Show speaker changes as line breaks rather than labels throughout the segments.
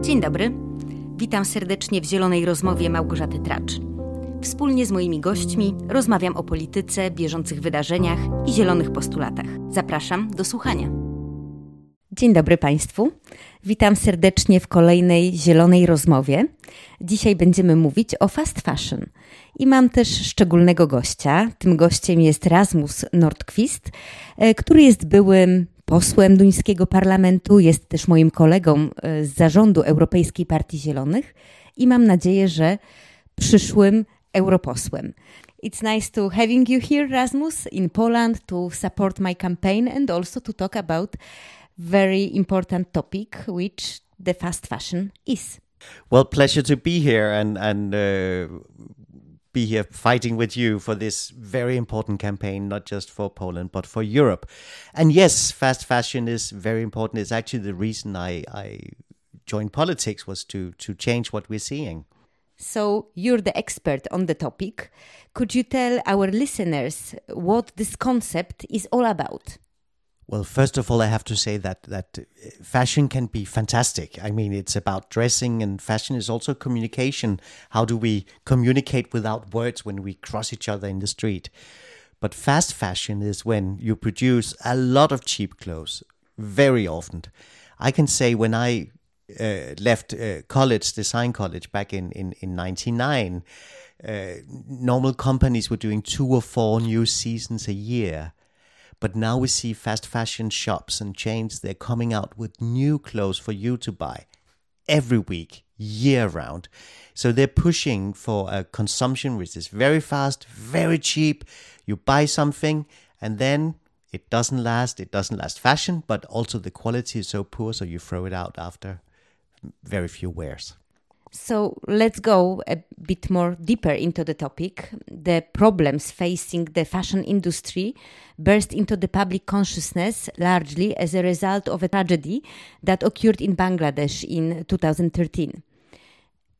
Dzień dobry. Witam serdecznie w Zielonej Rozmowie Małgorzaty Tracz. Wspólnie z moimi gośćmi rozmawiam o polityce, bieżących wydarzeniach i zielonych postulatach. Zapraszam do słuchania. Dzień dobry Państwu. Witam serdecznie w kolejnej Zielonej Rozmowie. Dzisiaj będziemy mówić o fast fashion. I mam też szczególnego gościa. Tym gościem jest Rasmus Nordqvist, e, który jest byłym posłem duńskiego parlamentu, jest też moim kolegą e, z zarządu Europejskiej Partii Zielonych i mam nadzieję, że przyszłym europosłem. It's nice to having you here, Rasmus, in Poland to support my campaign and also to talk about very important topic, which the fast fashion is.
Well, pleasure to be here and and uh, be here fighting with you for this very important campaign, not just for Poland, but for Europe. And yes, fast fashion is very important. It's actually the reason I, I joined politics was to, to change what we're seeing.
So you're the expert on the topic. Could you tell our listeners what this concept is all about?
Well, first of all, I have to say that that fashion can be fantastic. I mean, it's about dressing, and fashion is also communication. How do we communicate without words when we cross each other in the street? But fast fashion is when you produce a lot of cheap clothes very often. I can say when I uh, left uh, college, design college, back in in in '99, uh, normal companies were doing two or four new seasons a year but now we see fast fashion shops and chains, they're coming out with new clothes for you to buy every week, year round. So they're pushing for a consumption which is very fast, very cheap. You buy something and then it doesn't last. It doesn't last fashion, but also the quality is so poor, so you throw it out after very few wears.
So let's go a bit more deeper into the topic. The problems facing the fashion industry burst into the public consciousness largely as a result of a tragedy that occurred in Bangladesh in 2013.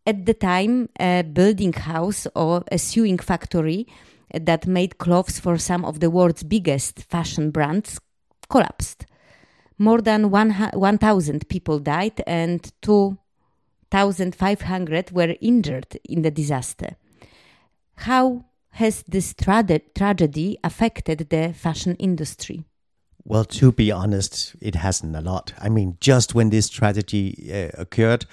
At the time, a building house or a sewing factory that made clothes for some of the world's biggest fashion brands collapsed. More than 1,000 people died and two 1,500 were injured in the disaster. How has this tra tragedy affected the fashion industry?
Well, to be honest, it hasn't a lot. I mean, just when this tragedy uh, occurred,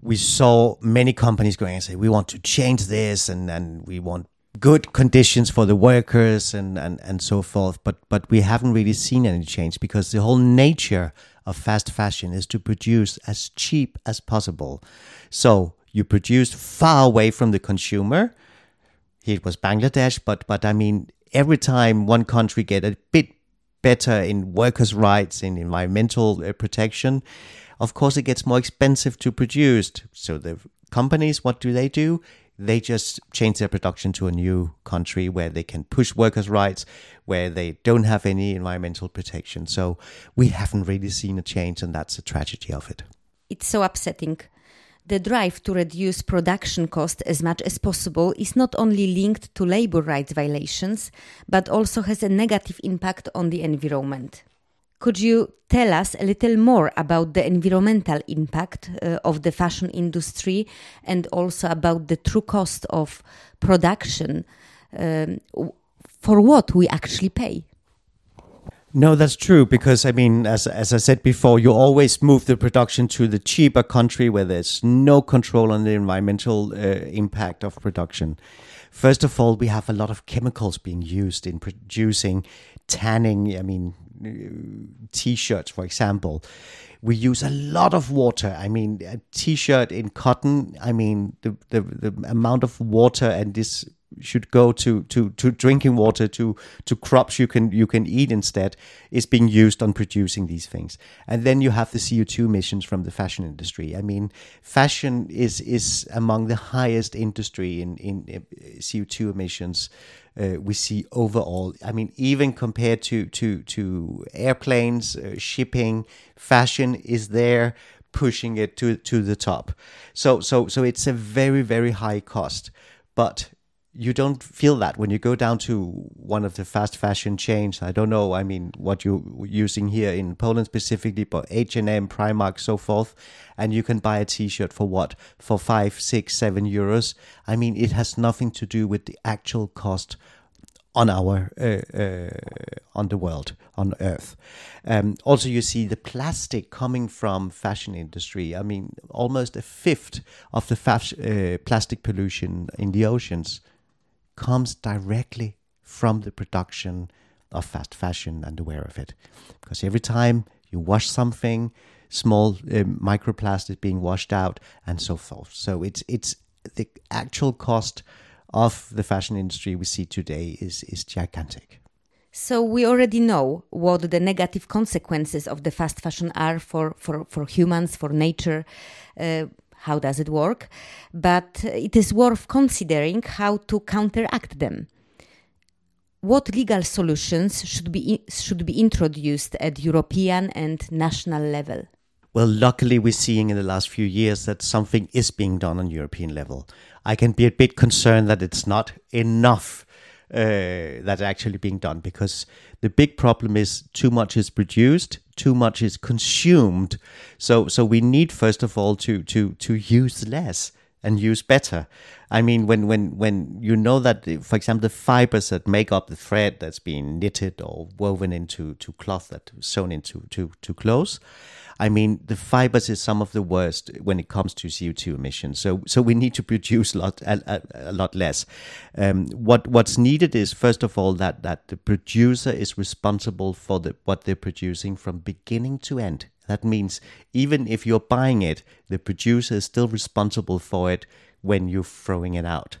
we saw many companies going and say, we want to change this and, and we want good conditions for the workers and, and, and so forth. But, but we haven't really seen any change because the whole nature of fast fashion is to produce as cheap as possible. So you produce far away from the consumer. It was Bangladesh, but but I mean, every time one country get a bit better in workers' rights in environmental uh, protection, of course it gets more expensive to produce. So the companies, what do they do? They just change their production to a new country where they can push workers' rights, where they don't have any environmental protection. So we haven't really seen a change, and that's a tragedy of it.
It's so upsetting. The drive to reduce production cost as much as possible is not only linked to labor rights violations, but also has a negative impact on the environment. Could you tell us a little more about the environmental impact uh, of the fashion industry and also about the true cost of production um, for what we actually pay?
No, that's true because I mean, as as I said before, you always move the production to the cheaper country where there's no control on the environmental uh, impact of production. First of all, we have a lot of chemicals being used in producing tanning. I mean, t-shirts, for example, we use a lot of water. I mean, a t-shirt in cotton. I mean, the the, the amount of water and this should go to, to, to drinking water to to crops you can you can eat instead is being used on producing these things. And then you have the CO2 emissions from the fashion industry. I mean fashion is is among the highest industry in in uh, CO2 emissions uh, we see overall. I mean even compared to to to airplanes uh, shipping fashion is there pushing it to to the top. So so so it's a very very high cost. But you don't feel that when you go down to one of the fast fashion chains. I don't know. I mean, what you're using here in Poland specifically, but H and M, Primark, so forth, and you can buy a T-shirt for what for five, six, seven euros. I mean, it has nothing to do with the actual cost on our uh, uh, on the world on Earth. Um, also, you see the plastic coming from fashion industry. I mean, almost a fifth of the fas- uh, plastic pollution in the oceans comes directly from the production of fast fashion and aware of it. Because every time you wash something, small uh, microplastic being washed out and so forth. So it's it's the actual cost of the fashion industry we see today is is gigantic.
So we already know what the negative consequences of the fast fashion are for for, for humans, for nature. Uh, how does it work? But it is worth considering how to counteract them. What legal solutions should be should be introduced at European and national level?
Well, luckily, we're seeing in the last few years that something is being done on European level. I can be a bit concerned that it's not enough uh, that's actually being done because the big problem is too much is produced, too much is consumed. So, so we need first of all to to to use less and use better. I mean, when when when you know that, for example, the fibers that make up the thread that's being knitted or woven into to cloth that sewn into to to clothes, I mean, the fibers is some of the worst when it comes to CO2 emissions. So, so we need to produce a lot, a, a, a lot less. Um, what what's needed is first of all that that the producer is responsible for the what they're producing from beginning to end. That means even if you're buying it, the producer is still responsible for it when you're throwing it out.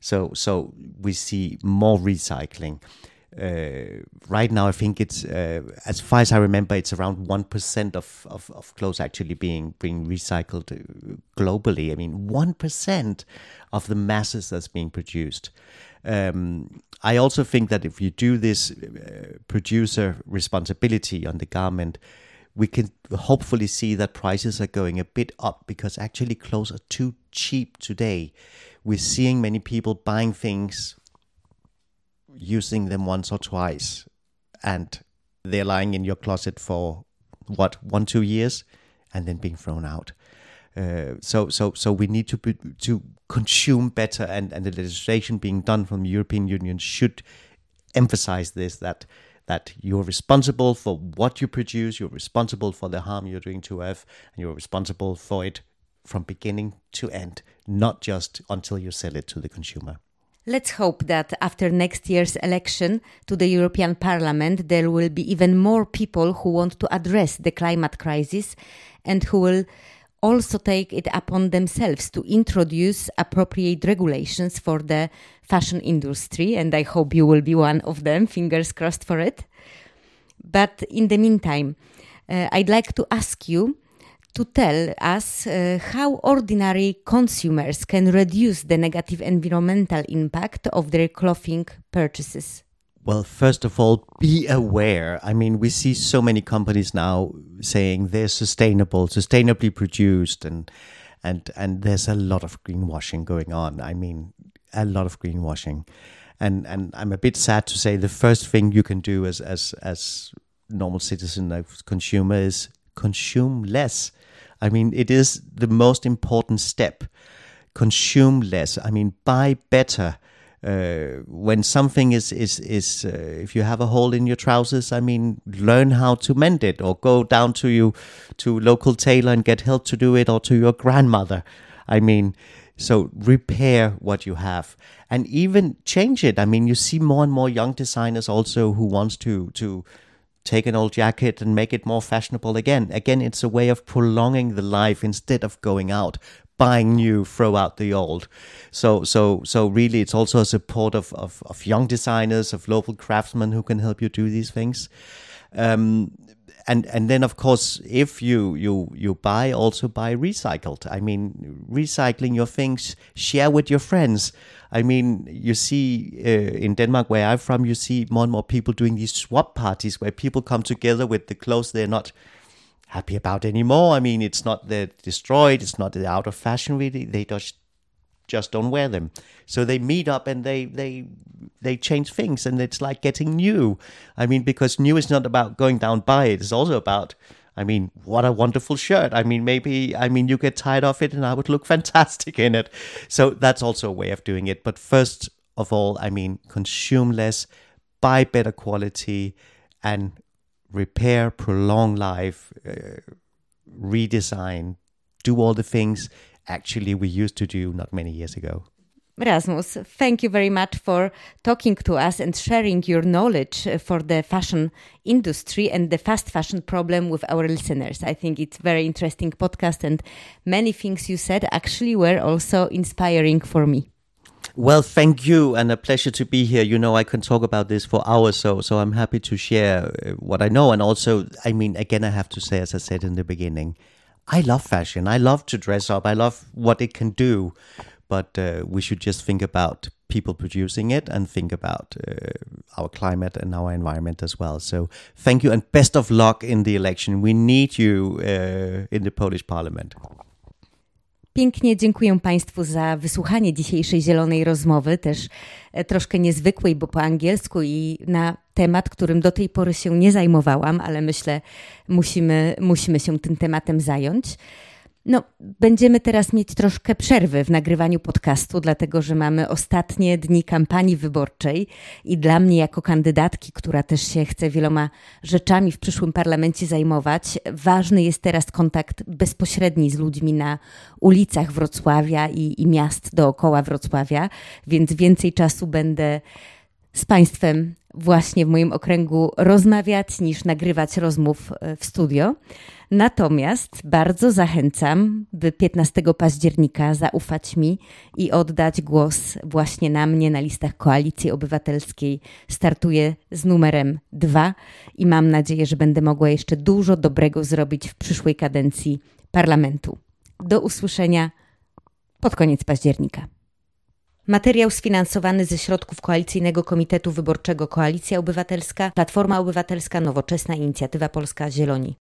So, so we see more recycling uh, right now, I think it's uh, as far as I remember, it's around one percent of, of, of clothes actually being being recycled uh, globally. I mean, one percent of the masses that's being produced. Um, I also think that if you do this uh, producer responsibility on the garment, we can hopefully see that prices are going a bit up because actually clothes are too cheap today. We're seeing many people buying things using them once or twice and they're lying in your closet for what one two years and then being thrown out uh, so so so we need to be, to consume better and and the legislation being done from the European Union should emphasize this that that you're responsible for what you produce you're responsible for the harm you're doing to earth and you're responsible for it from beginning to end not just until you sell it to the consumer.
Let's hope that after next year's election to the European Parliament, there will be even more people who want to address the climate crisis and who will also take it upon themselves to introduce appropriate regulations for the fashion industry. And I hope you will be one of them. Fingers crossed for it. But in the meantime, uh, I'd like to ask you to tell us uh, how ordinary consumers can reduce the negative environmental impact of their clothing purchases.
Well, first of all, be aware. I mean, we see so many companies now saying they're sustainable, sustainably produced, and and and there's a lot of greenwashing going on. I mean, a lot of greenwashing, and and I'm a bit sad to say the first thing you can do as as as normal citizen, as consumer, is consume less. I mean, it is the most important step. Consume less. I mean, buy better. Uh, when something is is is uh, if you have a hole in your trousers, I mean, learn how to mend it, or go down to you to local tailor and get help to do it, or to your grandmother. I mean, so repair what you have, and even change it. I mean, you see more and more young designers also who wants to to take an old jacket and make it more fashionable again. Again, it's a way of prolonging the life instead of going out buying new, throw out the old. So, so, so really, it's also a support of, of, of young designers, of local craftsmen who can help you do these things. Um, and and then of course if you you you buy also buy recycled i mean recycling your things share with your friends i mean you see uh, in denmark where i'm from you see more and more people doing these swap parties where people come together with the clothes they're not happy about anymore i mean it's not they're destroyed it's not they're out of fashion really they just just don't wear them. So they meet up and they they they change things, and it's like getting new. I mean, because new is not about going down by it; it's also about I mean, what a wonderful shirt. I mean, maybe, I mean, you get tired of it and I would look fantastic in it. So that's also a way of doing it. But first of all, I mean, consume less, buy better quality, and repair, prolong life, uh, redesign, do all the things actually we used to do not many years ago.
Rasmus, thank you very much for talking to us and sharing your knowledge uh, for the fashion industry and the fast fashion problem with our listeners. I think it's very interesting podcast and many things you said actually were also inspiring for me.
Well, thank you, and a pleasure to be here. You know, I can talk about this for hours, so so I'm happy to share uh, what I know. And also, I mean, again, I have to say, as I said in the beginning, I love fashion. I love to dress up. I love what it can do but uh, we should just think about people producing it and think about uh, our climate and our environment as well. So thank you and best of luck in the election. We need you uh, in the Polish parliament.
Pięknie dziękuję Państwu za wysłuchanie dzisiejszej zielonej rozmowy, też e, troszkę niezwykłej, bo po angielsku i na temat, którym do tej pory się nie zajmowałam, ale myślę, musimy, musimy się tym tematem zająć. No, będziemy teraz mieć troszkę przerwy w nagrywaniu podcastu, dlatego że mamy ostatnie dni kampanii wyborczej i dla mnie, jako kandydatki, która też się chce wieloma rzeczami w przyszłym parlamencie zajmować, ważny jest teraz kontakt bezpośredni z ludźmi na ulicach Wrocławia i, i miast dookoła Wrocławia, więc więcej czasu będę z Państwem właśnie w moim okręgu rozmawiać niż nagrywać rozmów e, w studio. Natomiast bardzo zachęcam, by 15 października zaufać mi i oddać głos właśnie na mnie na listach Koalicji Obywatelskiej. Startuję z numerem 2 i mam nadzieję, że będę mogła jeszcze dużo dobrego zrobić w przyszłej kadencji parlamentu. Do usłyszenia pod koniec października. Materiał sfinansowany ze środków Koalicyjnego Komitetu Wyborczego Koalicja Obywatelska, Platforma Obywatelska, Nowoczesna Inicjatywa Polska Zieloni.